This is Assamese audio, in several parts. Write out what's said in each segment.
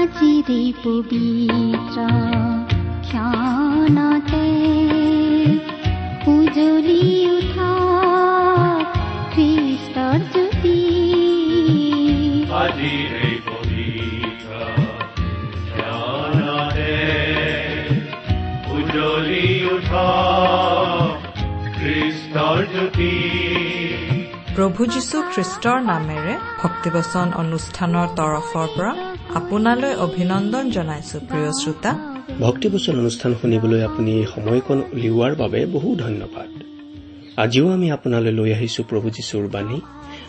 আজিৰে পবিত্ৰ ক্ষণতে। উজলি উঠা খ্ৰীষ্টৰ জ্যোতি। উঠ খ্ৰীষ্টৰ জ্যোতি। প্ৰভু যীশু খ্ৰীষ্টৰ নামেৰে ভক্তিবচন অনুষ্ঠানৰ তৰফৰ পৰা আপোনালৈ অভিনন্দন জনাইছো প্ৰিয় শ্ৰোতা। ভক্তিবচন অনুষ্ঠান শুনিবলৈ আপুনি সময়কণ উলিওৱাৰ বাবে বহু ধন্যবাদ। আজিও আমি আপোনালৈ লৈ আহিছো প্ৰভু যীশুৰ বাণী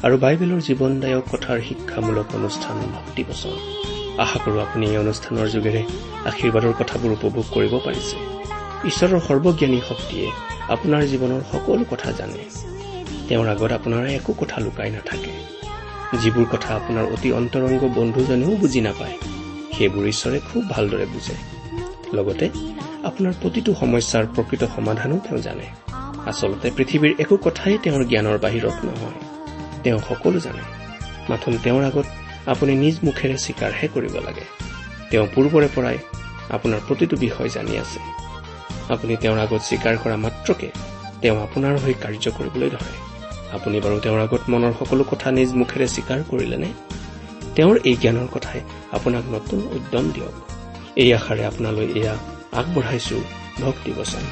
আৰু বাইবেলৰ জীৱনদায়ক কথাৰ শিক্ষামূলক অনুষ্ঠান ভক্তিবচন। আশা কৰো আপুনি এই অনুষ্ঠানৰ যোগেৰে আশীৰ্বাদৰ কথাবোৰ উপভোগ কৰিব পাৰিছে। ঈশ্বৰৰ সৰ্বজ্ঞানী শক্তিয়ে আপোনাৰ জীৱনৰ সকলো কথা জানে। তেওঁৰ আগত আপোনাৰ একো কথা লুকাই নাথাকে। যিবোৰ কথা আপোনাৰ অতি অন্তৰংগ বন্ধুজনেও বুজি নাপায় সেইবোৰ ঈশ্বৰে খুব ভালদৰে বুজে। লগতে আপোনাৰ প্ৰতিটো সমস্যাৰ প্ৰকৃত সমাধানো তেওঁ জানে। আচলতে পৃথিৱীৰ একো কথাই তেওঁৰ জ্ঞানৰ বাহিৰত নহয় তেওঁ সকলো জানে। মাথোন তেওঁৰ আগত আপুনি নিজ মুখেৰে স্বীকাৰহে কৰিব লাগে। তেওঁ পূৰ্বৰে পৰাই আপোনাৰ প্ৰতিটো বিষয় জানি আছে। আপুনি তেওঁৰ আগত স্বীকাৰ কৰা মাত্ৰকে তেওঁ আপোনাৰ হৈ কাৰ্য কৰিবলৈ ধৰে। আপুনি বাৰু তেওঁৰ আগত মনৰ সকলো কথা নিজ মুখেৰে স্বীকাৰ কৰিলেনে? তেওঁৰ এই জ্ঞানৰ কথাই আপোনাক নতুন উদ্যম দিয়ক। এই আশাৰে আপোনালৈ এয়া আগবঢ়াইছো। ভক্তিবচন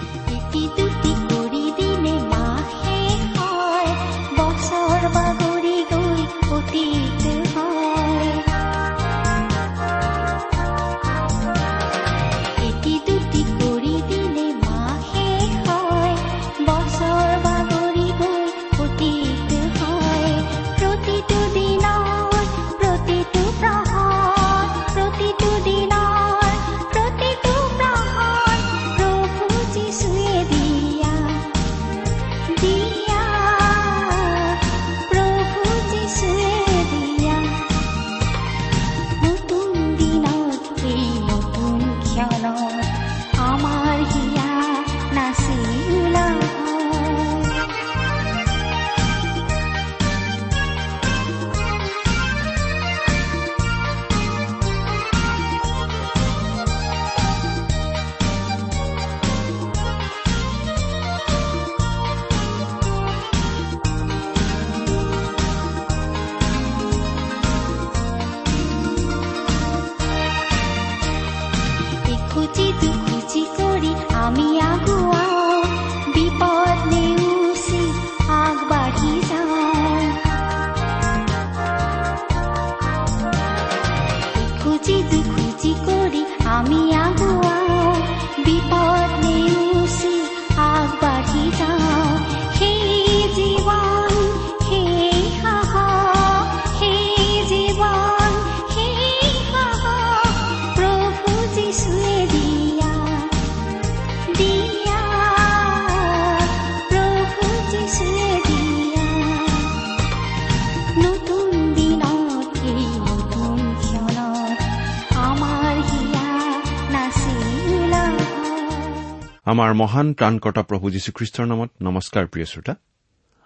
আমাৰ মহান ত্ৰাণকৰ্তা প্ৰভু যীশুখ্ৰীষ্টৰ নামত নমস্কাৰ প্ৰিয় শ্ৰোতা।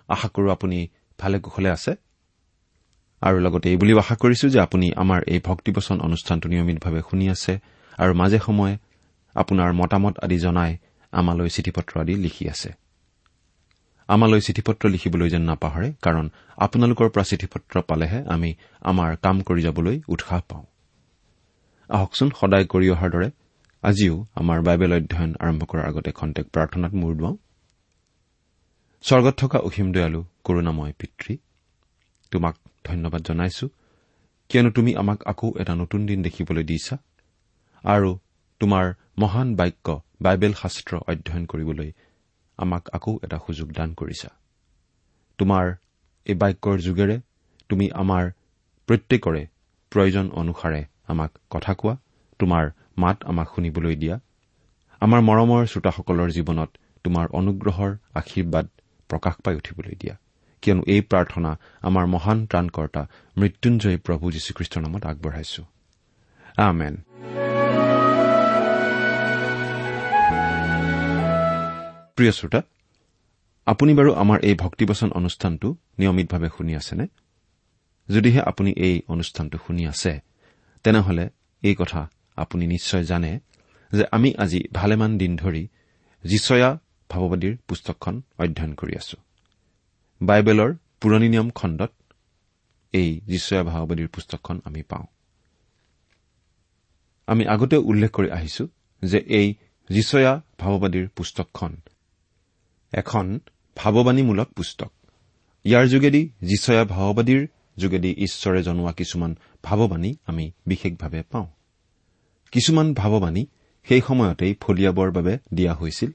আশা কৰো আপুনি ভালে কুশলে আছে। আৰু লগতে এই বুলিও আশা কৰিছো যে আপুনি আমাৰ এই ভক্তিবচন অনুষ্ঠানটো নিয়মিতভাৱে শুনি আছে আৰু মাজে সময়ে আপোনাৰ মতামত আদি জনাই আমালৈ চিঠি পত্ৰ আদি লিখি আছে। আমালৈ চিঠি পত্ৰ লিখিবলৈ যেন নাপাহৰে কাৰণ আপোনালোকৰ পৰা চিঠি পত্ৰ পালেহে আমি আমাৰ কাম কৰি যাবলৈ উৎসাহ পাওঁ। আহকচোন সদায় কৰি অহাৰ দৰে আজিও আমাৰ বাইবেল অধ্যয়ন আৰম্ভ কৰাৰ আগতে খন্তেক প্ৰাৰ্থনাত মূৰ দুৱাওঁ। স্বৰ্গত থকা অসীম দয়ালু কৰোণাময় পিতৃ তোমাক ধন্যবাদ জনাইছো কিয়নো তুমি আমাক আকৌ এটা নতুন দিন দেখিবলৈ দিছা আৰু তোমাৰ মহান বাক্য বাইবেল শাস্ত্ৰ অধ্যয়ন কৰিবলৈ আমাক আকৌ এটা সুযোগ দান কৰিছা। তোমাৰ এই বাক্যৰ যোগেৰে তুমি আমাৰ প্ৰত্যেকৰে প্ৰয়োজন অনুসাৰে আমাক কথা কোৱা তোমাৰ মাত আমাক শুনিবলৈ দিয়া। আমাৰ মৰমৰ শ্ৰোতাসকলৰ জীৱনত তোমাৰ অনুগ্ৰহৰ আশীৰ্বাদ প্ৰকাশ পাই উঠিবলৈ দিয়া। কিয়নো এই প্ৰাৰ্থনা আমাৰ মহান ত্ৰাণকৰ্তা মৃত্যুঞ্জয় প্ৰভু যীশুখ্ৰীষ্টৰ নামত আগবঢ়াইছো। প্ৰিয় শ্ৰোতা আপুনি বাৰু আমাৰ এই ভক্তিবচন অনুষ্ঠানটো নিয়মিতভাৱে শুনি আছেনে? যদিহে আপুনি এই অনুষ্ঠানটো শুনি আছে তেনেহলে এই কথা আপুনি নিশ্চয় জানে যে আমি আজি ভালেমান দিন ধৰি যিচয়া ভাৱবাদীৰ পুস্তকখন অধ্যয়ন কৰি আছো। বাইবেলৰ পুৰণি নিয়ম খণ্ডত এই যিচয়া ভাৱবাদীৰ পুস্তকখন আমি পাওঁ। আমি আগতে উল্লেখ কৰি আহিছো যে এই যিচয়া ভাৱবাদীৰ পুস্তকখন এখন ভাৱবাণীমূলক পুস্তক। ইয়াৰ যোগেদি যিচয়া ভাৱবাদীৰ যোগেদি ঈশ্বৰে জনোৱা কিছুমান ভাৱবাণী আমি বিশেষভাৱে পাওঁ। কিছুমান ভাৱবাণী সেই সময়তেই ফলিয়াবৰ বাবে দিয়া হৈছিল।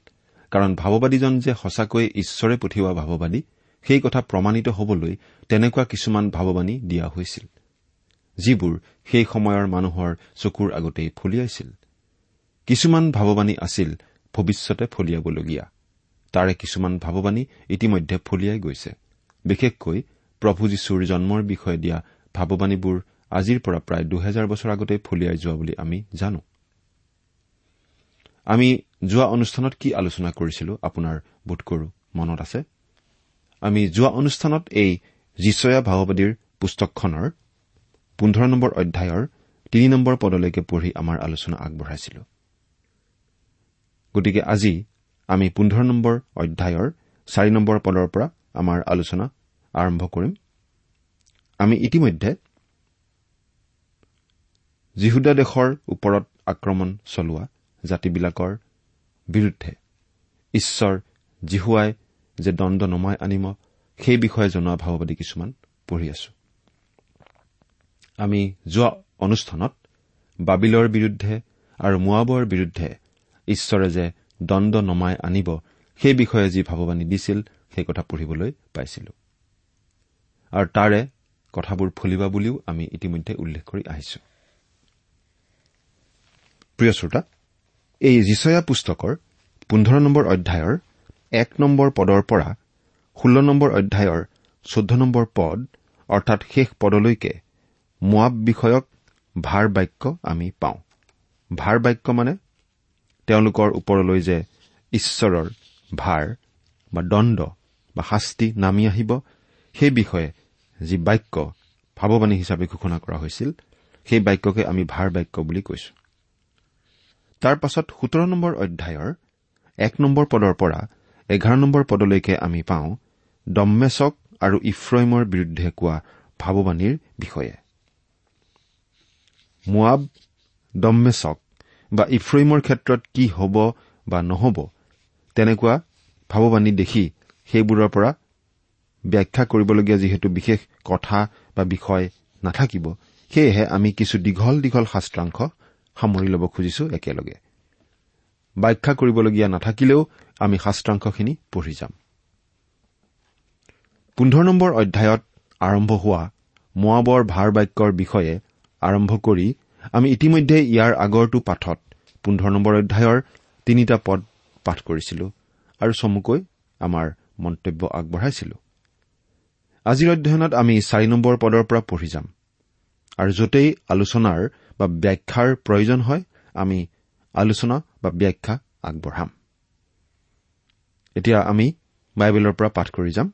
কাৰণ ভাৱবাদীজন যে সঁচাকৈয়ে ঈশ্বৰে পঠিওৱা ভাৱবাদী সেই কথা প্ৰমাণিত হবলৈ তেনেকুৱা কিছুমান ভাৱবাণী দিয়া হৈছিল যিবোৰ সেই সময়ৰ মানুহৰ চকুৰ আগতেই ফলিয়াইছিল। কিছুমান ভাৱবাণী আছিল ভৱিষ্যতে ফলিয়াবলগীয়া। তাৰে কিছুমান ভাৱবাণী ইতিমধ্যে ফলিয়াই গৈছে। বিশেষকৈ প্ৰভু যীশুৰ জন্মৰ বিষয়ে দিয়া ভাৱবাণীবোৰ আজিৰ পৰা প্ৰায় দুহেজাৰ বছৰ আগতে ফলিয়াই যোৱা বুলি আমি জানো। আমি যোৱা অনুষ্ঠানত কি আলোচনা কৰিছিলো আপোনাৰ বোধকৰো মনত আছে? আমি যোৱা অনুষ্ঠানত এই যিচয়া ভাৱবাদীৰ পুস্তকখনৰ পোন্ধৰ নম্বৰ অধ্যায়ৰ তিনি নম্বৰ পদলৈকে পঢ়ি আমাৰ আলোচনা আগবঢ়াইছিলো। গতিকে আজি আমি পোন্ধৰ নম্বৰ অধ্যায়ৰ চাৰি নম্বৰ পদৰ পৰা আমাৰ আলোচনা আৰম্ভ কৰিম। আমি ইতিমধ্যে জিহুদা দেশৰ ওপৰত আক্ৰমণ চলোৱা জাতিবিলাকৰ বিৰুদ্ধে। ঈশ্বৰ জিহুৱাই যে দণ্ড নমাই আনিব সেই বিষয়ে জনোৱা ভাৱবাদী কিছুমান পঢ়ি আছো। আমি যোৱা অনুষ্ঠানত বাবিলৰ বিৰুদ্ধে আৰু মোৱাবৰ বিৰুদ্ধে ঈশ্বৰে যে দণ্ড নমাই আনিব সেই বিষয়ে যি ভাৱবাণী দিছিল সেই কথা পঢ়িবলৈ পাইছিলো। আৰু তাৰে কথাবোৰ ফলিবা বুলিও আমি ইতিমধ্যে উল্লেখ কৰি আহিছো। প্ৰিয় শ্ৰোতা এই যিচয়া পুস্তকৰ পোন্ধৰ নম্বৰ অধ্যায়ৰ এক নম্বৰ পদৰ পৰা ষোল্ল নম্বৰ অধ্যায়ৰ চৈধ্য নম্বৰ পদ অৰ্থাৎ শেষ পদলৈকে মোৱাব বিষয়ক ভাৰ বাক্য আমি পাওঁ। ভাৰ বাক্য মানে তেওঁলোকৰ ওপৰলৈ যে ঈশ্বৰৰ ভাৰ বা দণ্ড বা শাস্তি নামি আহিব সেই বিষয়ে যি বাক্য ভাৱবাণী হিচাপে ঘোষণা কৰা হৈছিল সেই বাক্যকে আমি ভাৰ বাক্য বুলি কৈছো। তাৰ পাছত সোতৰ নম্বৰ অধ্যায়ৰ এক নম্বৰ পদৰ পৰা এঘাৰ নম্বৰ পদলৈকে আমি পাওঁ দম্মেচক আৰু ইফ্ৰইমৰ বিৰুদ্ধে কোৱা ভাৱবাণীৰ বিষয়ে। মোৱাব দম্মেচক বা ইফ্ৰইমৰ ক্ষেত্ৰত কি হ'ব বা নহ'ব তেনেকুৱা ভাৱবাণী দেখি সেইবোৰৰ পৰা ব্যাখ্যা কৰিবলগীয়া যিহেতু বিশেষ কথা বা বিষয় নাথাকিব সেয়েহে আমি কিছু দীঘল দীঘল শাস্ত্ৰাংশ সামৰি ল'ব খুজিছো একেলগে। ব্যাখ্যা কৰিবলগীয়া নাথাকিলেও আমি শাস্ত্ৰাংশখিনি পঢ়ি যাম। পোন্ধৰ নম্বৰ অধ্যায়ত আৰম্ভ হোৱা মোৱাবৰ ভাৰ বাক্যৰ বিষয়ে আৰম্ভ কৰি আমি ইতিমধ্যে ইয়াৰ আগৰটো পাঠত পোন্ধৰ নম্বৰ অধ্যায়ৰ তিনিটা পদ পাঠ কৰিছিলো আৰু চমুকৈ আমাৰ মন্তব্য আগবঢ়াইছিলো। আজিৰ অধ্যয়নত আমি চাৰি নম্বৰ পদৰ পৰা পঢ়ি যাম। আৰু য'তেই আলোচনাৰ বা ব্যাখ্যাৰ প্ৰয়োজন হয় আমি আলোচনা বা ব্যাখ্যা আগবঢ়াম। এতিয়া আমি বাইবেলৰ পৰা পাঠ কৰি যাম।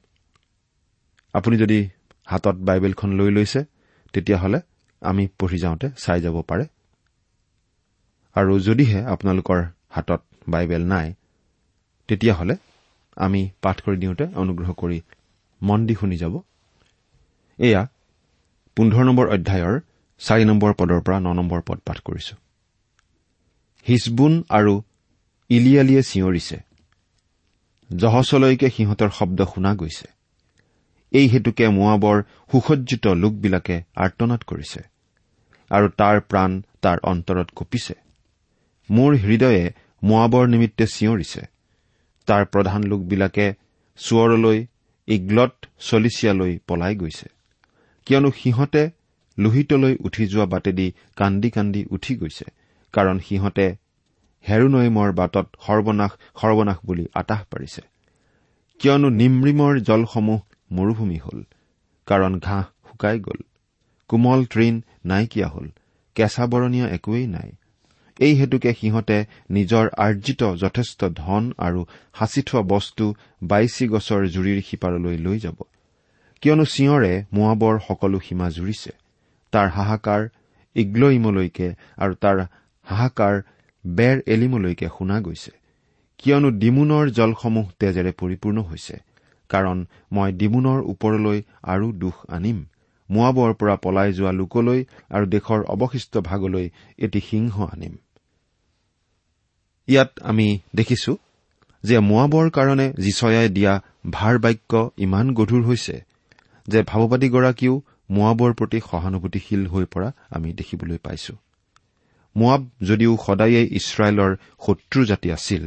আপুনি যদি হাতত বাইবেলখন লৈ লৈছে তেতিয়াহ'লে আমি পঢ়ি যাওঁতে চাই যাব পাৰে। আৰু যদিহে আপোনালোকৰ হাতত বাইবেল নাই তেতিয়াহ'লে আমি পাঠ কৰি দিওঁতে অনুগ্ৰহ কৰি মন দি শুনি যাব। এয়া পোন্ধৰ নম্বৰ অধ্যায়ৰ চাৰি নম্বৰ পদৰ পৰা ন নম্বৰ পদ পাঠ কৰিছো। হিচবুন আৰু ইলিয়ালিয়ে চিঞৰিছে। জহচলৈকে সিহঁতৰ শব্দ শুনা গৈছে। এই হেতুকে মোৱাবৰ সুসজ্জিত লোকবিলাকে আৰ্তনাদ কৰিছে আৰু তাৰ প্ৰাণ তাৰ অন্তৰত কঁপিছে। মোৰ হৃদয়ে মোৱাবৰ নিমিত্তে চিঞৰিছে। তাৰ প্ৰধান লোকবিলাকে চোৱৰলৈ ইগ্লত চলিচিয়ালৈ পলাই গৈছে। কিয়নো সিহঁতে লোহিতলৈ উঠি যোৱা বাটেদি কান্দি কান্দি উঠি গৈছে কাৰণ সিহঁতে হেৰুনৈমৰ বাটত সৰ্বনাশ সৰ্বনাশ বুলি আতাহ পাৰিছে। কিয়নো নিম্ৰিমৰ জলসমূহ মৰুভূমি হল কাৰণ ঘাঁহ শুকাই গ'ল। কোমল তৃণ নাইকিয়া হল কেঁচা বৰণীয়া একোৱেই নাই। এই হেতুকে সিহঁতে নিজৰ আৰ্জিত যথেষ্ট ধন আৰু সাঁচি থোৱা বস্তু বাইচি গছৰ জুৰিৰ সিপাৰলৈ লৈ যাব। কিয়নো চিঞৰে মোৱাবৰ সকলো সীমা জুৰিছে। তাৰ হাহাকাৰ ইগ্লইমলৈকে আৰু তাৰ হাহাকাৰ বেৰ এলিমলৈকে শুনা গৈছে। কিয়নো ডিমুনৰ জলসমূহ তেজেৰে পৰিপূৰ্ণ হৈছে কাৰণ মই ডিমুনৰ ওপৰলৈ আৰু দুখ আনিম। মোৱাবৰ পৰা পলাই যোৱা লোকলৈ আৰু দেশৰ অৱশিষ্ট ভাগলৈ এটি সিংহ আনিম। ইয়াত আমি দেখিছো যে মোৱাবৰ কাৰণে জীচয়াই দিয়া ভাৰ বাক্য ইমান গধুৰ হৈছে যে ভাৱবাদীগৰাকীও মোৱাবৰ প্ৰতি সহানুভূতিশীল হৈ পৰা আমি দেখিবলৈ পাইছো। মোৱাব যদিও সদায়ে ইছৰাইলৰ শত্ৰু জাতি আছিল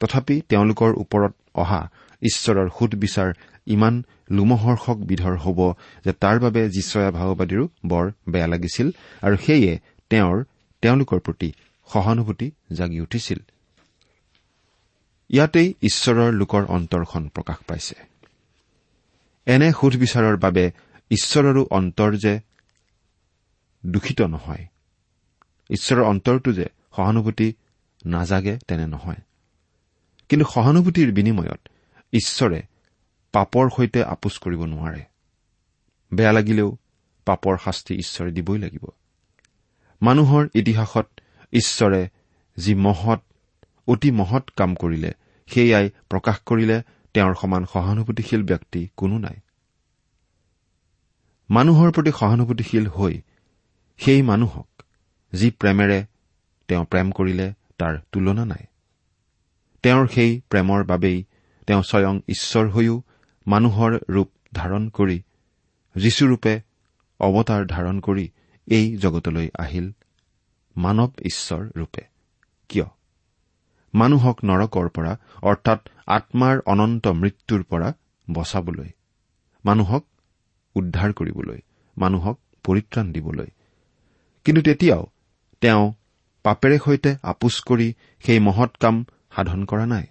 তথাপি তেওঁলোকৰ ওপৰত অহা ঈশ্বৰৰ সুদবিচাৰ ইমান লোমহৰ্ষক বিধৰ হ'ব যে তাৰ বাবে যীচয়া ভাওবাদীৰো বৰ বেয়া লাগিছিল আৰু সেয়ে তেওঁৰ তেওঁলোকৰ প্ৰতি সহানুভূতি জাগি উঠিছিল। ইয়াতেই ঈশ্বৰৰ লোকৰ অন্তৰখন প্ৰকাশ পাইছে। এনে সুধবিচাৰৰ বাবে ঈশ্বৰৰো অন্তৰ যে দূষিত নহয় ঈশ্বৰৰ অন্তৰটো যে সহানুভূতি নাজাগে তেনে নহয়। কিন্তু সহানুভূতিৰ বিনিময়ত ঈশ্বৰে পাপৰ সৈতে আপোচ কৰিব নোৱাৰে। বেয়া লাগিলেও পাপৰ শাস্তি ঈশ্বৰে দিবই লাগিব। মানুহৰ ইতিহাসত ঈশ্বৰে যি মহৎ অতি মহৎ কাম কৰিলে সেয়াই প্ৰকাশ কৰিলে তেওঁৰ সমান সহানুভূতিশীল ব্যক্তি কোনো নাই। মানুহৰ প্ৰতি সহানুভূতিশীল হৈ সেই মানুহক যি প্ৰেমেৰে তেওঁ প্ৰেম কৰিলে তাৰ তুলনা নাই। তেওঁৰ সেই প্ৰেমৰ বাবেই তেওঁ স্বয়ং ঈশ্বৰ হৈও মানুহৰ ৰূপ ধাৰণ কৰি যীশুৰূপে অৱতাৰ ধাৰণ কৰি এই জগতলৈ আহিল মানৱ ঈশ্বৰ ৰূপে। কিয়? মানুহক নৰকৰ পৰা অৰ্থাৎ আত্মাৰ অনন্ত মৃত্যুৰ পৰা বচাবলৈ। মানুহক উদ্ধাৰ কৰিবলৈ মানুহক পৰিত্ৰাণ দিবলৈ। কিন্তু তেতিয়াও তেওঁ পাপেৰে সৈতে আপোচ কৰি সেই মহৎ কাম সাধন কৰা নাই।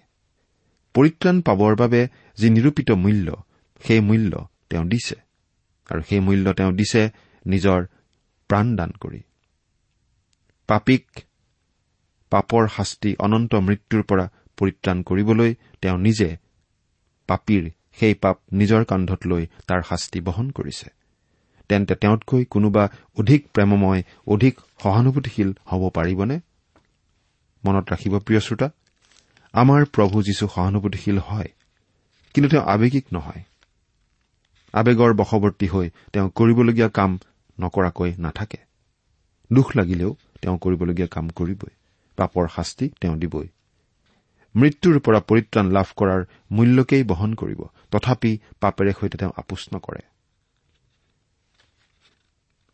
পৰিত্ৰাণ পাবৰ বাবে যি নিৰূপিত মূল্য সেই মূল্য তেওঁ দিছে। আৰু সেই মূল্য তেওঁ দিছে নিজৰ প্ৰাণদান কৰি। পাপীক পাপৰ শাস্তি অনন্ত মৃত্যুৰ পৰা পৰিত্ৰাণ কৰিবলৈ তেওঁ নিজে পাপীৰ সেই পাপ নিজৰ কান্ধত লৈ তাৰ শাস্তি বহন কৰিছে। তেন্তে তেওঁতকৈ কোনোবা অধিক প্ৰেমময় অধিক সহানুভূতিশীল হ'ব পাৰিবনে? মনত ৰাখিব প্ৰিয় শ্ৰোতা আমাৰ প্ৰভু যীশু সহানুভূতিশীল হয় কিন্তু তেওঁ আৱেগিক নহয়। আৱেগৰ বশৱৰ্তী হৈ তেওঁ কৰিবলগীয়া কাম নকৰাকৈ নাথাকে। দুখ লাগিলেও তেওঁ কৰিবলগীয়া কাম কৰিবই পাপৰ শাস্তি তেওঁ দিবই। মৃত্যুৰ পৰা পৰিত্ৰাণ লাভ কৰাৰ মূল্যকেই বহন কৰিব। তথাপি পাপেৰে সৈতে তেওঁ আপোচ নকৰে।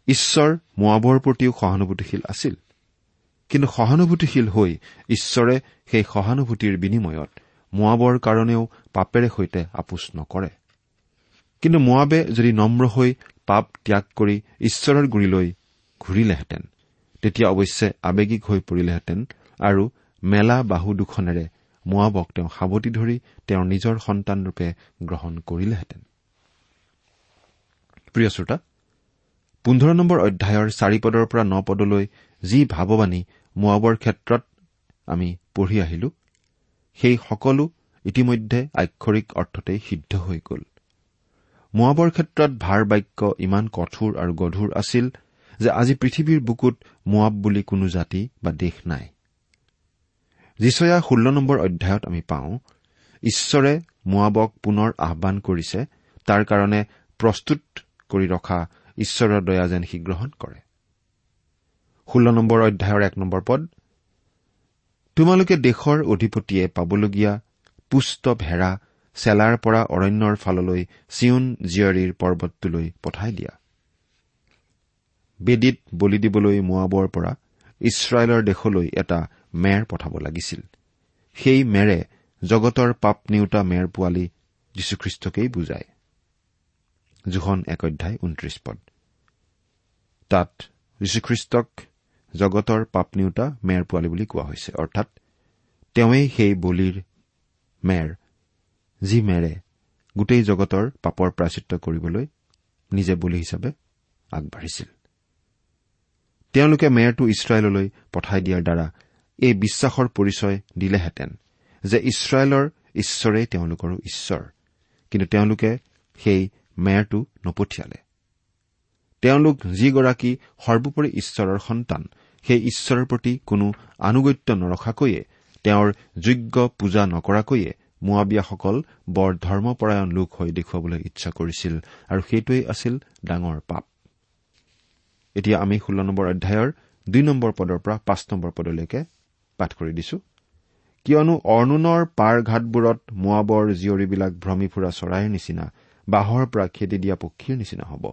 ঈশ্বৰ মোৱাবৰ প্ৰতিও সহানুভূতিশীল আছিল। কিন্তু সহানুভূতিশীল হৈ ঈশ্বৰে সেই সহানুভূতিৰ বিনিময়ত মোৱাবৰ কাৰণেও পাপেৰে সৈতে আপোচ নকৰে। কিন্তু মোৱাবে যদি নম্ৰ হৈ পাপ ত্যাগ কৰি ঈশ্বৰৰ গুৰিলৈ ঘূৰিলেহেঁতেন তেতিয়া অৱশ্যে আৱেগিক হৈ পৰিলেহেঁতেন আৰু মেলা বাহু দুখনেৰে মোৱাবক তেওঁ সাৱটি ধৰি তেওঁৰ নিজৰ সন্তানৰূপে গ্ৰহণ কৰিলেহেঁতেন। প্ৰিয় শ্ৰোতা পোন্ধৰ নম্বৰ অধ্যায়ৰ চাৰি পদৰ পৰা ন পদলৈ যি ভাৱবাণী মোৱাবৰ ক্ষেত্ৰত আমি পঢ়ি আহিলো সেই সকলো ইতিমধ্যে আক্ষৰিক অৰ্থতেই সিদ্ধ হৈ গ'ল। মোৱাবৰ ক্ষেত্ৰত ভাৰ বাক্য ইমান কঠোৰ আৰু গধুৰ আছিল যে আজি পৃথিৱীৰ বুকুত মোৱাব বুলি কোনো জাতি বা দেশ নাই। যিচয়া ষোল্ল নম্বৰ অধ্যায়ত আমি পাওঁ ঈশ্বৰে মোৱাবক পুনৰ আহান কৰিছে তাৰ কাৰণে প্ৰস্তুত কৰি ৰখা ঈশ্বৰৰ দয়া যেন সি গ্ৰহণ কৰে। ষোল্ল নম্বৰ অধ্যায়ৰ এক নম্বৰ পদ তোমালোকে দেশৰ অধিপতিয়ে পাবলগীয়া পুষ্ট ভেড়া চেলাৰ পৰা অৰণ্যৰ ফাললৈ চিউন জীয়ৰীৰ পৰ্বতটোলৈ পঠাই দিয়া। বেদীত বলি দিবলৈ মোৱাবৰ পৰা ইছৰাইলৰ দেশলৈ এটা মেৰ পঠাব লাগিছিল। সেই মেৰে জগতৰ পাপ নিওতা মেৰ পোৱালি যীশুখ্ৰীষ্টকেই বুজায়। জোখন এক অধ্যায় ঊনত্ৰিশ পদ। তাত যীশুখ্ৰীষ্টক জগতৰ পাপ নিওতা মেৰ পোৱালি বুলি কোৱা হৈছে। অৰ্থাৎ তেওঁৱেই সেই বলিৰ মেৰ যি মেৰে গোটেই জগতৰ পাপৰ প্ৰাচিত্য কৰিবলৈ নিজে বলি হিচাপে আগবাঢ়িছিল। তেওঁলোকে মেয়ৰটো ইছৰাইললৈ পঠাই দিয়াৰ দ্বাৰা এই বিশ্বাসৰ পৰিচয় দিলেহেঁতেন যে ইছৰাইলৰ ঈশ্বৰেই তেওঁলোকৰো ঈশ্বৰ। কিন্তু তেওঁলোকে সেই মেয়ৰটো নপঠিয়ালে। তেওঁলোক যিগৰাকী সৰ্বোপৰি ঈশ্বৰৰ সন্তান সেই ঈশ্বৰৰ প্ৰতি কোনো আনুগত্য নৰখাকৈয়ে তেওঁৰ যোগ্য পূজা নকৰাকৈয়ে মোৱাবিয়াসকল বৰ ধৰ্মপৰায়ণ লোক হৈ দেখুৱাবলৈ ইচ্ছা কৰিছিল আৰু সেইটোৱেই আছিল ডাঙৰ পাপ। এতিয়া আমি ষোল্ল নম্বৰ অধ্যায়ৰ দুই নম্বৰ পদৰ পৰা পাঁচ নম্বৰ পদলৈকে পাঠ কৰি দিছো। কিয়নো অৰ্ণুনৰ পাৰ ঘাটবোৰত মোৱাবৰ জীয়ৰীবিলাক ভ্ৰমি ফুৰা চৰাইৰ নিচিনা বাঁহৰ পৰা খেদি দিয়া পক্ষীৰ নিচিনা হ'ব।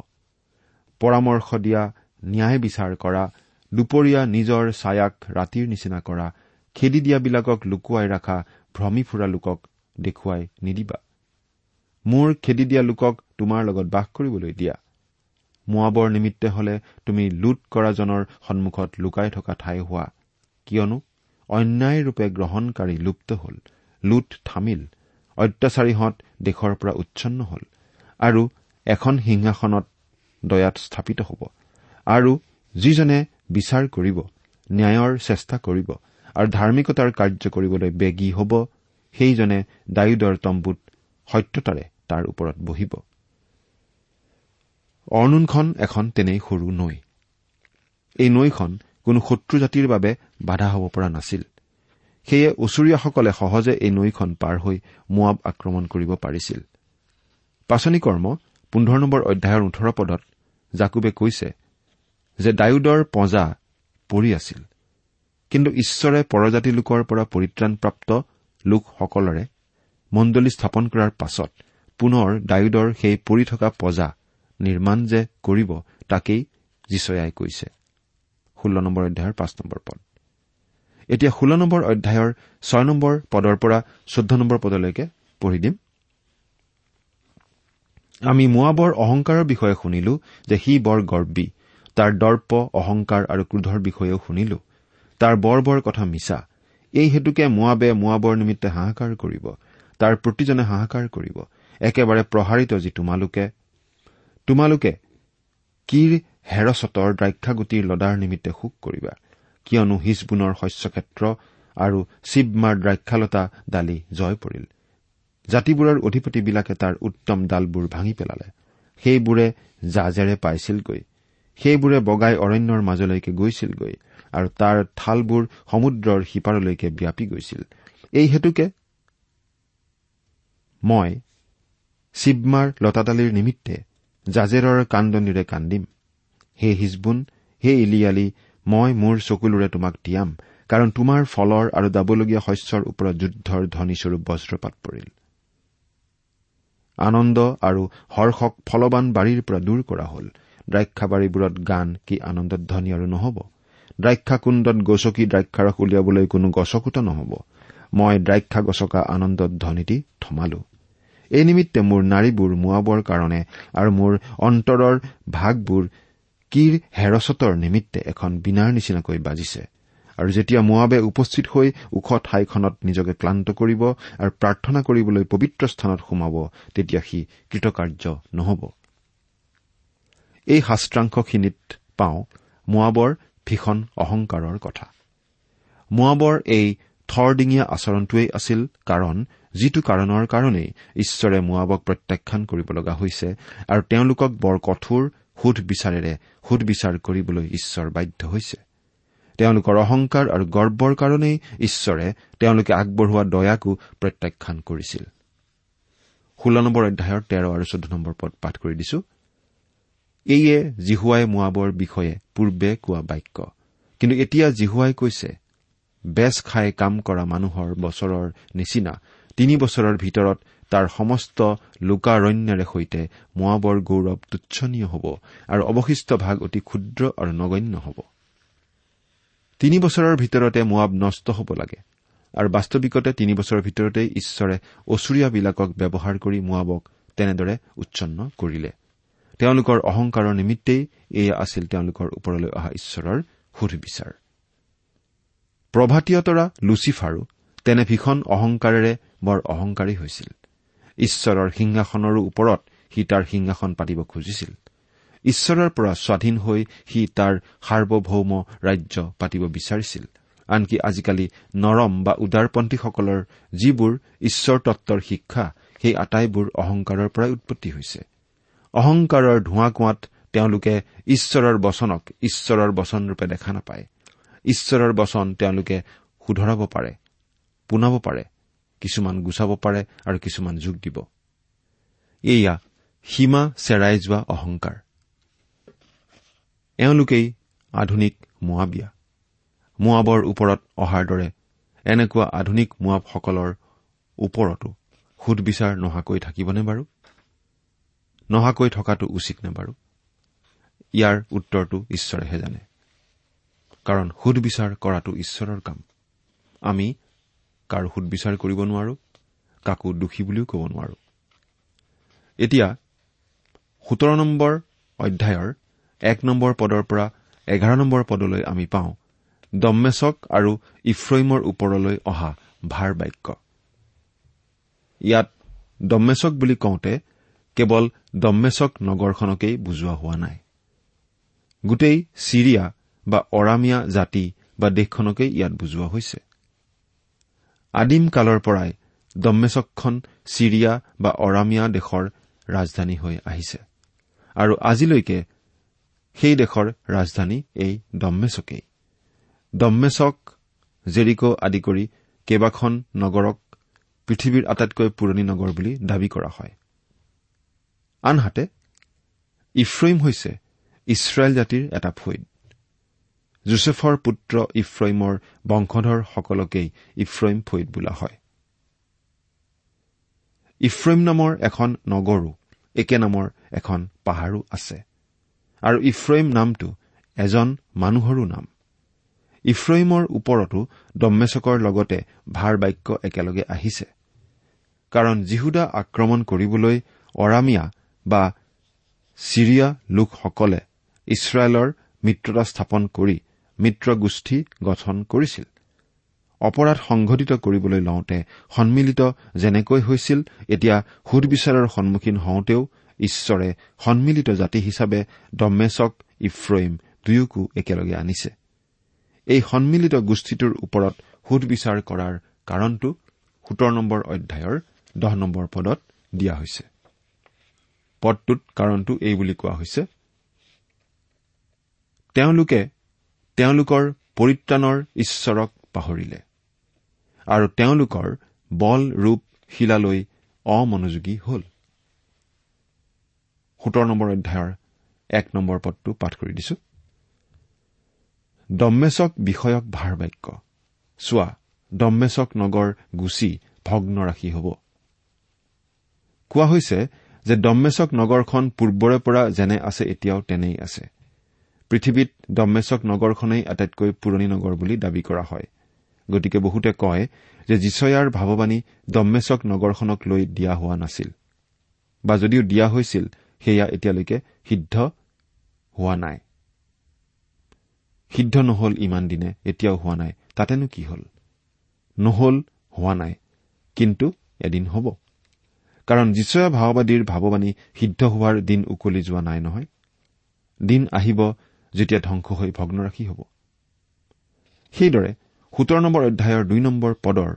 পৰামৰ্শ দিয়া ন্যায় বিচাৰ কৰা দুপৰীয়া নিজৰ ছায়াক ৰাতিৰ নিচিনা কৰা খেদি দিয়াবিলাকক লুকুৱাই ৰখা ভ্ৰমি ফুৰা লোকক দেখুৱাই নিদিবা। মোৰ খেদি দিয়া লোকক তোমাৰ লগত বাস কৰিবলৈ দিয়া। মোৱাবৰ নিমিত্তে হলে তুমি লুট কৰাজনৰ সন্মুখত লুকাই থকা ঠাই হোৱা। কিয়নো অন্যায়ৰূপে গ্ৰহণকাৰী লুপ্ত হল লুট থামিল অত্যাচাৰীহঁত দেশৰ পৰা উচ্ছন্ন হল আৰু এখন সিংহাসনত দয়াত স্থাপিত হ'ব আৰু যিজনে বিচাৰ কৰিব ন্যায়ৰ চেষ্টা কৰিব আৰু ধাৰ্মিকতাৰ কাৰ্য কৰিবলৈ বেগী হ'ব সেইজনে ডায়ুদৰ তম্বুত সত্যতাৰে তাৰ ওপৰত বহিব। অৰ্ণোনখন এখন তেনেই সৰু নৈ। এই নৈখন কোনো শত্ৰু জাতিৰ বাবে বাধা হ'ব পৰা নাছিল। সেয়ে ওচৰীয়াসকলে সহজে এই নৈখন পাৰ হৈ মোৱাব আক্ৰমণ কৰিব পাৰিছিল। পাচনি কৰ্ম পোন্ধৰ নম্বৰ অধ্যায়ৰ ওঠৰ পদত জাকুবে কৈছে যে ডায়ুদৰ পঁজা পৰি আছিল। কিন্তু ঈশ্বৰে পৰজাতি লোকৰ পৰা পৰিত্ৰাণপ্ৰাপ্ত লোকসকলৰে মণ্ডলী স্থাপন কৰাৰ পাছত পুনৰ ডায়ুদৰ সেই পৰি থকা পজা নিৰ্মাণ যে কৰিব তাকেই যীচয়াই কৈছে। ষোল্ল নম্বৰ অধ্যায়ৰ পাঁচ নম্বৰ পদ। এতিয়া ষোল্ল নম্বৰ অধ্যায়ৰ ছয় নম্বৰ পদৰ পৰা চৈধ্য নম্বৰ পদলৈকে পঢ়ি দিম। আমি মোৱাবৰ অহংকাৰৰ বিষয়ে শুনিলো যে সি বৰ গৰ্বী। তাৰ দৰ্প অহংকাৰ আৰু ক্ৰোধৰ বিষয়েও শুনিলো। তাৰ বৰ বৰ কথা মিছা। এই হেতুকে মোৱাবে মোৱাবৰ নিমিত্তে হাহাকাৰ কৰিব। তাৰ প্ৰতিজনে হাহাকাৰ কৰিব। একেবাৰে প্ৰসাৰিত যি তোমালোকে তোমালোকে কিৰ হেৰচতৰ দ্ৰাক্ষাগুটিৰ লদাৰ নিমিত্তে শোক কৰিবা? কিয়নো হিজবোনৰ শস্যক্ষেত্ৰ আৰু শিৱমাৰ দ্ৰাক্ষালতা দালি জয় পৰিল। জাতিবোৰৰ অধিপতিবিলাকে তাৰ উত্তম ডালবোৰ ভাঙি পেলালে। সেইবোৰে জাজেৰে পাইছিলগৈ। সেইবোৰে বগাই অৰণ্যৰ মাজলৈকে গৈছিলগৈ আৰু তাৰ থালবোৰ সমুদ্ৰৰ সিপাৰলৈকে ব্যাপি গৈছিল। এই হেতুকে মই শিৱমাৰ লতাদালিৰ নিমিত্তে জাজেৰৰ কান্দনিৰে কান্দিম। হে হিজবুন হে ইলিয়ালি মই মোৰ চকুলোৰে তোমাক তিয়াম কাৰণ তোমাৰ ফলৰ আৰু দাবলগীয়া শস্যৰ ওপৰত যুদ্ধৰ ধ্বনিস্বৰূপ বজ্ৰপাত পৰিল। আনন্দ আৰু হৰ্ষক ফলবান বাৰীৰ পৰা দূৰ কৰা হল। দ্ৰাক্ষাবাৰীবোৰত গান কি আনন্দধ্বনি আৰু নহব? দ্ৰাক্ষাকুণ্ডত গছকি দ্ৰাক্ষাৰস উলিয়াবলৈ কোনো গছকোটা নহব? মই দ্ৰাক্ষা গছকা আনন্দধ্বনিটি থমালো। এই নিমিত্তে মোৰ নাৰীবোৰ মোৱাবৰ কাৰণে আৰু মোৰ অন্তৰৰ ভাগবোৰ কিৰ হেৰচতৰ নিমিত্তে এখন বিনাৰ নিচিনাকৈ বাজিছে। আৰু যেতিয়া মোৱাবে উপস্থিত হৈ ওখ ঠাইখনত নিজকে ক্লান্ত কৰিব আৰু প্ৰাৰ্থনা কৰিবলৈ পবিত্ৰ স্থানত সোমাব তেতিয়া সি কৃতকাৰ্য নহব। এই শাস্ত্ৰাংশখিনিত পাওঁ মোৱাবৰ ভীষণ অহংকাৰৰ কথা। মোৱাবৰ এই থৰডিঙীয়া আচৰণটোৱেই আছিল কাৰণ যিটো কাৰণৰ কাৰণেই ঈশ্বৰে মোৱাবক প্ৰত্যাখ্যান কৰিব লগা হৈছে আৰু তেওঁলোকক বৰ কঠোৰ সোধ বিচাৰেৰে সোধ বিচাৰ কৰিবলৈ ঈশ্বৰ বাধ্য হৈছে। তেওঁলোকৰ অহংকাৰ আৰু গৰ্বৰ কাৰণেই ঈশ্বৰে তেওঁলোকে আগবঢ়োৱা দয়াকো প্ৰত্যাখ্যান কৰিছিল। ষোল্ল নম্বৰ অধ্যায়ৰ তেৰ আৰু চৈধ্য নম্বৰ পদ পাঠ কৰি দিছো। এইয়ে জিহুৱাই মোৱাবৰ বিষয়ে পূৰ্বে কোৱা বাক্য। কিন্তু এতিয়া জিহুৱাই কৈছে বেচ খাই কাম কৰা মানুহৰ বছৰৰ নিচিনা তিনি বছৰৰ ভিতৰত তাৰ সমস্ত লোকাৰণ্যৰে সৈতে মোৱাবৰ গৌৰৱ তুচ্ছনীয় হ'ব আৰু অৱশিষ্ট ভাগ অতি ক্ষুদ্ৰ আৰু নগণ্য হ'ব। তিনি বছৰৰ ভিতৰতে মোৱাব নষ্ট হ'ব লাগে আৰু বাস্তৱিকতে তিনি বছৰৰ ভিতৰতেই ঈশ্বৰে অচুৰীয়াবিলাকক ব্যৱহাৰ কৰি মোৱাবক তেনেদৰে উচ্ছন্ন কৰিলে। তেওঁলোকৰ অহংকাৰৰ নিমিত্তেই এয়া আছিল তেওঁলোকৰ ওপৰলৈ অহা ঈশ্বৰৰ সুধবিচাৰ। প্ৰভাতীয়তৰা লুচিফাৰো তেনে ভীষণ অহংকাৰেৰে বৰ অহংকাৰী হৈছিল। ঈশ্বৰৰ সিংহাসনৰো ওপৰত সি তাৰ সিংহাসন পাতিব খুজিছিল। ঈশ্বৰৰ পৰা স্বাধীন হৈ সি তাৰ সাৰ্বভৌম ৰাজ্য পাতিব বিচাৰিছিল। আনকি আজিকালি নৰম বা উদাৰপন্থীসকলৰ যিবোৰ ঈশ্বৰ তত্বৰ শিক্ষা সেই আটাইবোৰ অহংকাৰৰ পৰাই উৎপত্তি হৈছে। অহংকাৰৰ ধোঁৱা কোৱাত তেওঁলোকে ঈশ্বৰৰ বচনক ঈশ্বৰৰ বচনৰূপে দেখা নাপায়। ঈশ্বৰৰ বচন তেওঁলোকে শুধৰাব পাৰে পোনাব পাৰে। কিছুমান গুচাব পাৰে আৰু কিছুমান যোগ দিব। এয়া সীমা চেৰাই যোৱা অহংকাৰ। এওঁলোকেই আধুনিক মোৱাবিয়া। মোৱাবৰ ওপৰত অহাৰ দৰে এনেকুৱা আধুনিক মোৱাবসকলৰ ওপৰতো সুদবিচাৰ নহাকৈ থাকিবনে বাৰু? নহাকৈ থকাটো উচিত নে বাৰু? ইয়াৰ উত্তৰটো ঈশ্বৰেহে জানে। কাৰণ সুদবিচাৰ কৰাটো ঈশ্বৰৰ কাম। আমি কাৰো সুদবিচাৰ কৰিব নোৱাৰো কাকো দোষী বুলিও ক'ব নোৱাৰো। এতিয়া সোতৰ নম্বৰ অধ্যায়ৰ এক নম্বৰ পদৰ পৰা এঘাৰ নম্বৰ পদলৈ আমি পাওঁ দম্মেচক আৰু ইফ্ৰইমৰ ওপৰলৈ অহা ভাৰ বাক্য। ইয়াত দম্মেচক বুলি কওঁতে কেৱল দম্মেচক নগৰখনকেই বুজোৱা হোৱা নাই। গোটেই ছিৰিয়া বা অৰামিয়া জাতি বা দেশখনকেই ইয়াত বুজোৱা হৈছে। আদিম কালৰ পৰাই দম্মেচকখন ছিৰিয়া বা অৰামিয়া দেশৰ ৰাজধানী হৈ আহিছে। আৰু আজিলৈকে সেই দেশৰ ৰাজধানী এই দম্মেচকেই। দম্মেচক জেৰিকো আদি কৰি কেইবাখন নগৰক পৃথিৱীৰ আটাইতকৈ পুৰণি নগৰ বুলি দাবী কৰা হয়। আনহাতে ইফ্ৰইম হৈছে ইছৰাইল জাতিৰ এটা ফৈদ জোচেফৰ পুত্ৰ ইফ্ৰইমৰ বংশধৰসকলকেই ইফ্ৰইম ফৈদ বোলা হয়। ইফ্ৰইম নামৰ এখন নগৰো একে নামৰ এখন পাহাৰো আছে। আৰু ইফ্ৰইম নামটো এজন মানুহৰো নাম। ইফ্ৰইমৰ ওপৰতো দম্মেচকৰ লগতে ভাৰ বাক্য একেলগে আহিছে। কাৰণ জিহুদা আক্ৰমণ কৰিবলৈ অৰামিয়া বা ছিৰিয়া লোকসকলে ইছৰাইলৰ মিত্ৰতা স্থাপন কৰি মিত্ৰগোষ্ঠী গঠন কৰিছিল। অপৰাধ সংঘটিত কৰিবলৈ লওঁতে সন্মিলিত যেনেকৈ হৈছিল এতিয়া সুদবিচাৰৰ সন্মুখীন হওঁতেও ঈশ্বৰে সন্মিলিত জাতি হিচাপে দম্মেচক ইফ্ৰইম দুয়োকো একেলগে আনিছে। এই সন্মিলিত গোষ্ঠীটোৰ ওপৰত সুদবিচাৰ কৰাৰ কাৰণটো সোতৰ নম্বৰ অধ্যায়ৰ দহ নম্বৰ পদত দিয়া হৈছে। পদটোত কাৰণটো এই বুলি কোৱা হৈছে তেওঁলোকে তেওঁলোকৰ পৰিত্ৰাণৰ ঈশ্বৰক পাহৰিলে। আৰু তেওঁলোকৰ বল ৰূপ শিলালৈ অমনোযোগী হল। সোতৰ নম্বৰ অধ্যায়ৰ এক নম্বৰ পদটো পাঠ কৰি দিছো। দম্মেচক বিষয়ক ভাৰ বাক্য চোৱা দম্মেচক নগৰ গুচি ভগ্ন ৰাখি হ'ব। কোৱা হৈছে যে দম্মেচক নগৰখন পূৰ্বৰে পৰা যেনে আছে এতিয়াও তেনেই আছে। পৃথিৱীত দম্মেচক নগৰখনেই আটাইতকৈ পুৰণি নগৰ বুলি দাবী কৰা হয়। গতিকে বহুতে কয় যে জিচয়াৰ ভাৱবাণী দম্মেচক নগৰখনক লৈ দিয়া হোৱা নাছিল। বা যদিও দিয়া হৈছিল সেয়া এতিয়ালৈকে সিদ্ধ হোৱা নাই। সিদ্ধ নহল ইমান দিনে এতিয়াও হোৱা নাই। তাতেনো কি হল? নহল হোৱা নাই। কিন্তু এদিন হ'ব। কাৰণ যিচয়া ভাওবাদীৰ ভাৱবাণী সিদ্ধ হোৱাৰ দিন উকলি যোৱা নাই নহয়। দিন আহিব যেতিয়া ধ্বংস হৈ ভগ্নৰাশী হ'ব। সেইদৰে সোতৰ নম্বৰ অধ্যায়ৰ দুই নম্বৰ পদৰ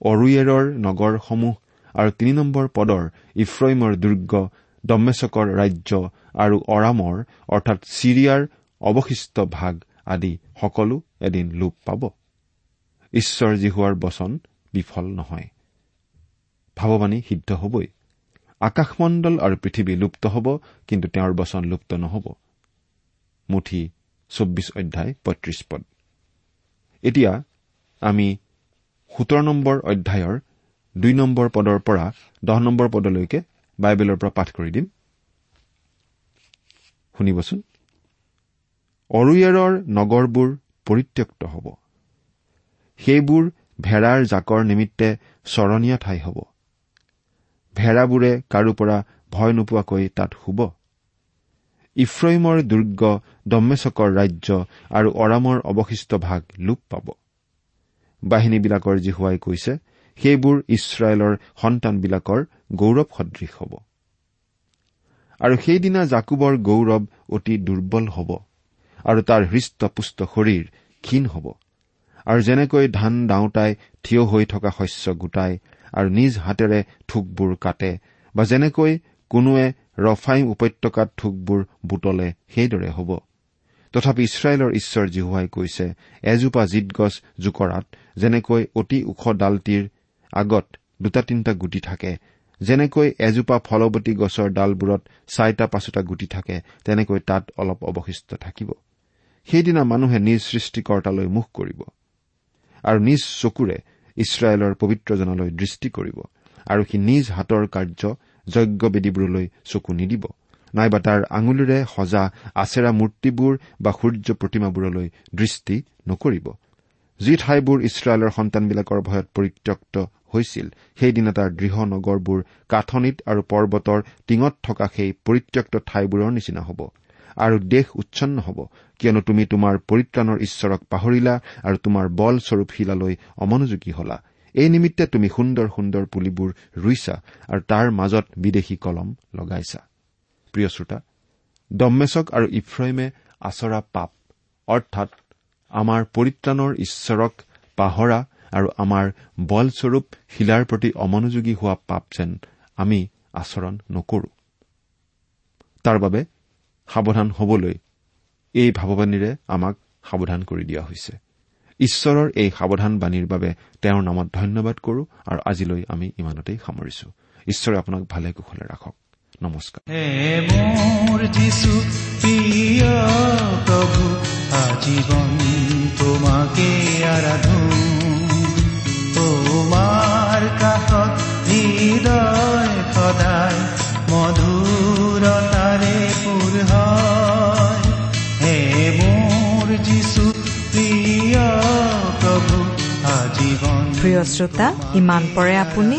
অৰুয়েৰৰ নগৰসমূহ আৰু তিনি নম্বৰ পদৰ ইফ্ৰইমৰ দুৰ্গ দম্মেচকৰ ৰাজ্য আৰু অৰামৰ অৰ্থাৎ ছিৰিয়াৰ অৱশিষ্ট ভাগ আদি সকলো এদিন লোপ পাব। ঈশ্বৰ জিহুৱাৰ বচন বিফল নহয়। ভাৱবাণী সিদ্ধ হবই। আকাশমণ্ডল আৰু পৃথিৱী লুপ্ত হ'ব কিন্তু তেওঁৰ বচন লুপ্ত নহ'ব। মুঠি চৌব্বিছ অধ্যায় পঁয়ত্ৰিশ পদ। এতিয়া আমি সোতৰ নম্বৰ অধ্যায়ৰ দুই নম্বৰ পদৰ পৰা দহ নম্বৰ পদলৈকে বাইবেলৰ পৰা পাঠ কৰি দিম। শুনিবচোন। অৰুয়েৰৰ নগৰবোৰ পৰিত্যক্ত হ'ব। সেইবোৰ ভেড়াৰ জাকৰ নিমিত্তে চৰণীয়া ঠাই হ'ব। ভেড়াবোৰে কাৰো পৰা ভয় নোপোৱাকৈ তাত শুব। ইফ্ৰইমৰ দুৰ্গ দম্মেচকৰ ৰাজ্য আৰু অৰামৰ অৱশিষ্ট ভাগ লোপ পাব। বাহিনীবিলাকৰ জিহুৱাই কৈছে সেইবোৰ ইছৰাইলৰ সন্তানবিলাকৰ গৌৰৱ সদৃশ হ'ব। আৰু সেইদিনা জাকুবৰ গৌৰৱ অতি দুৰ্বল হ'ব আৰু তাৰ হৃষ্টপুষ্ট শৰীৰ ক্ষীণ হ'ব। আৰু যেনেকৈ ধান দাওঁতাই থিয় হৈ থকা শস্য গোটাই আৰু নিজ হাতেৰে থোকবোৰ কাটে বা যেনেকৈ কোনোৱে ৰফাইম উপত্যকাত থোকবোৰ বুটলে সেইদৰে হ'ব। তথাপি ইছৰাইলৰ ঈশ্বৰ জিহুৱাই কৈছে এজোপা জিত গছ জোকৰাত যেনেকৈ অতি ওখ ডালটিৰ আগত দুটা তিনিটা গুটি থাকে যেনেকৈ এজোপা ফলৱতী গছৰ ডালবোৰত চাৰিটা পাঁচোটা গুটি থাকে তেনেকৈ তাত অলপ অৱশিষ্ট থাকিব। সেইদিনা মানুহে নিজ সৃষ্টিকৰ্তালৈ মুখ কৰিব আৰু নিজ চকুৰে ইছৰাইলৰ পবিত্ৰজনলৈ দৃষ্টি কৰিব আৰু সি নিজ হাতৰ কাৰ্য যজ্ঞবেদীবোৰলৈ চকু নিদিব। নাইবা তাৰ আঙুলিৰে সজা আচেৰা মূৰ্তিবোৰ বা সূৰ্য প্ৰতিমাবোৰলৈ দৃষ্টি নকৰিব। যি ঠাইবোৰ ইছৰাইলৰ সন্তানবিলাকৰ ভয়ত পৰিত্যক্ত হৈছিল সেইদিনা তাৰ দৃঢ় নগৰবোৰ কাঠনিত আৰু পৰ্বতৰ টিঙত থকা সেই পৰিত্যক্ত ঠাইবোৰৰ নিচিনা হ'ব। আৰু দেশ উচ্ছন্ন হ'ব কিয়নো তুমি তোমাৰ পৰিত্ৰাণৰ ঈশ্বৰক পাহৰিলা আৰু তোমাৰ বলস্বৰূপ শিলালৈ অমনোযোগী হলা। এই নিমিত্তে তুমি সুন্দৰ সুন্দৰ পুলিবোৰ ৰুইছা আৰু তাৰ মাজত বিদেশী কলম লগাইছা। প্ৰিয় শ্ৰোতা দম্মেচক আৰু ইফ্ৰইমে আচৰা পাপ অৰ্থাৎ আমাৰ পৰিত্ৰাণৰ ঈশ্বৰক পাহৰা আৰু আমাৰ বলস্বৰূপ শিলাৰ প্ৰতি অমনোযোগী হোৱা পাপ যেন আমি আচৰণ নকৰো। তাৰ বাবে সাৱধান হবলৈ এই ভাৱবাণীৰে আমাক সাৱধান কৰি দিয়া হৈছে। ঈশ্বৰৰ এই সাৱধান বাণীৰ বাবে তেওঁৰ নামত ধন্যবাদ কৰো আৰু আজিলৈ আমি ইমানতেই সামৰিছো। ঈশ্বৰে আপোনাক ভালে কুশলে ৰাখক। নমস্কাৰ মোৰ যিছু প্ৰিয় প্ৰভু আজীৱন তোমাকে আৰাধো তোমাৰ কাষত হৃদয় সদায় মধুৰতাৰে পুৰ হয় হে মোৰ যিছু প্ৰিয় প্ৰভু আজীৱন প্ৰিয় শ্ৰোতা ইমান পৰে আপুনি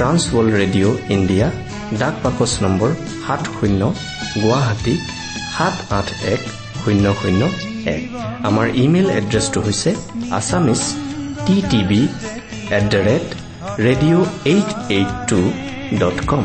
ট্ৰান্স ৱৰ্ল্ড ৰেডিঅ' ইণ্ডিয়া ডাক বাকচ নম্বৰ সাত শূন্য গুৱাহাটী সাত আঠ এক শূন্য শূন্য এক। আমাৰ ইমেইল এড্ৰেছটো হৈছে Assamese T TV at the rate radio' eight eight two dot com.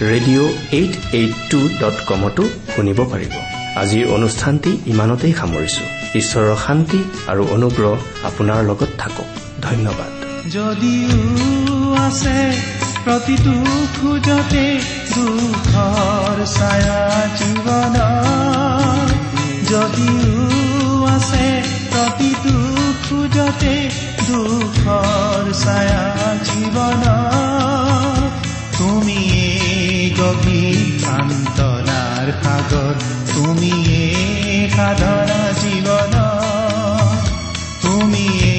radio' eight eight two dot কমতো শুনিব পাৰিব। আজিৰ অনুষ্ঠানটি ইমানতেই সামৰিছো। ঈশ্বৰৰ শান্তি আৰু অনুগ্ৰহ আপোনাৰ লগত থাকক। ধন্যবাদ। যদিও আছে প্ৰতিটো খোজতে দুখৰ ছায়া জীৱন যদিও আছে প্ৰতিটো খোজতে দুখৰ ছায়া জীৱন তুমিয়ে গভীৰ সান্তনাৰ সাগৰ তুমিয়ে সাধনা জীৱন তুমিয়ে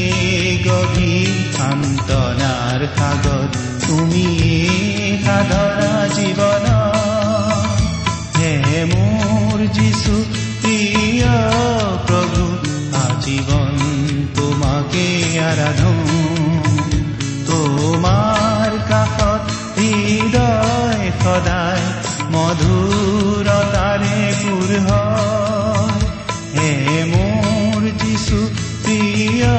গভীৰ সান্তনাৰ সাগৰ তুমিয়ে সাধনা জীৱন হে মোৰ যিছু প্ৰিয় প্ৰভু আজীৱন তোমাকে আৰাধো তোমাৰ কাষত হৃদয় সদায় মধুৰতাৰে পুৰ হয়। হে মোৰ যিছু প্ৰিয়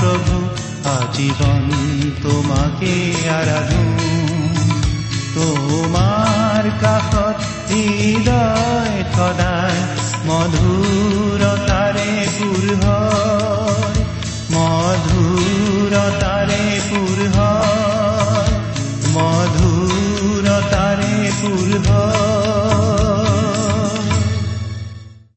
প্ৰভু আজীৱন তোমাকে আৰাধো। তোমাৰ কাষত হৃদয় সদায় মধুৰতাৰে পুৰ হয়। মধুৰতাৰে পুৰ হয়। মধুৰতাৰে পুৰ হয়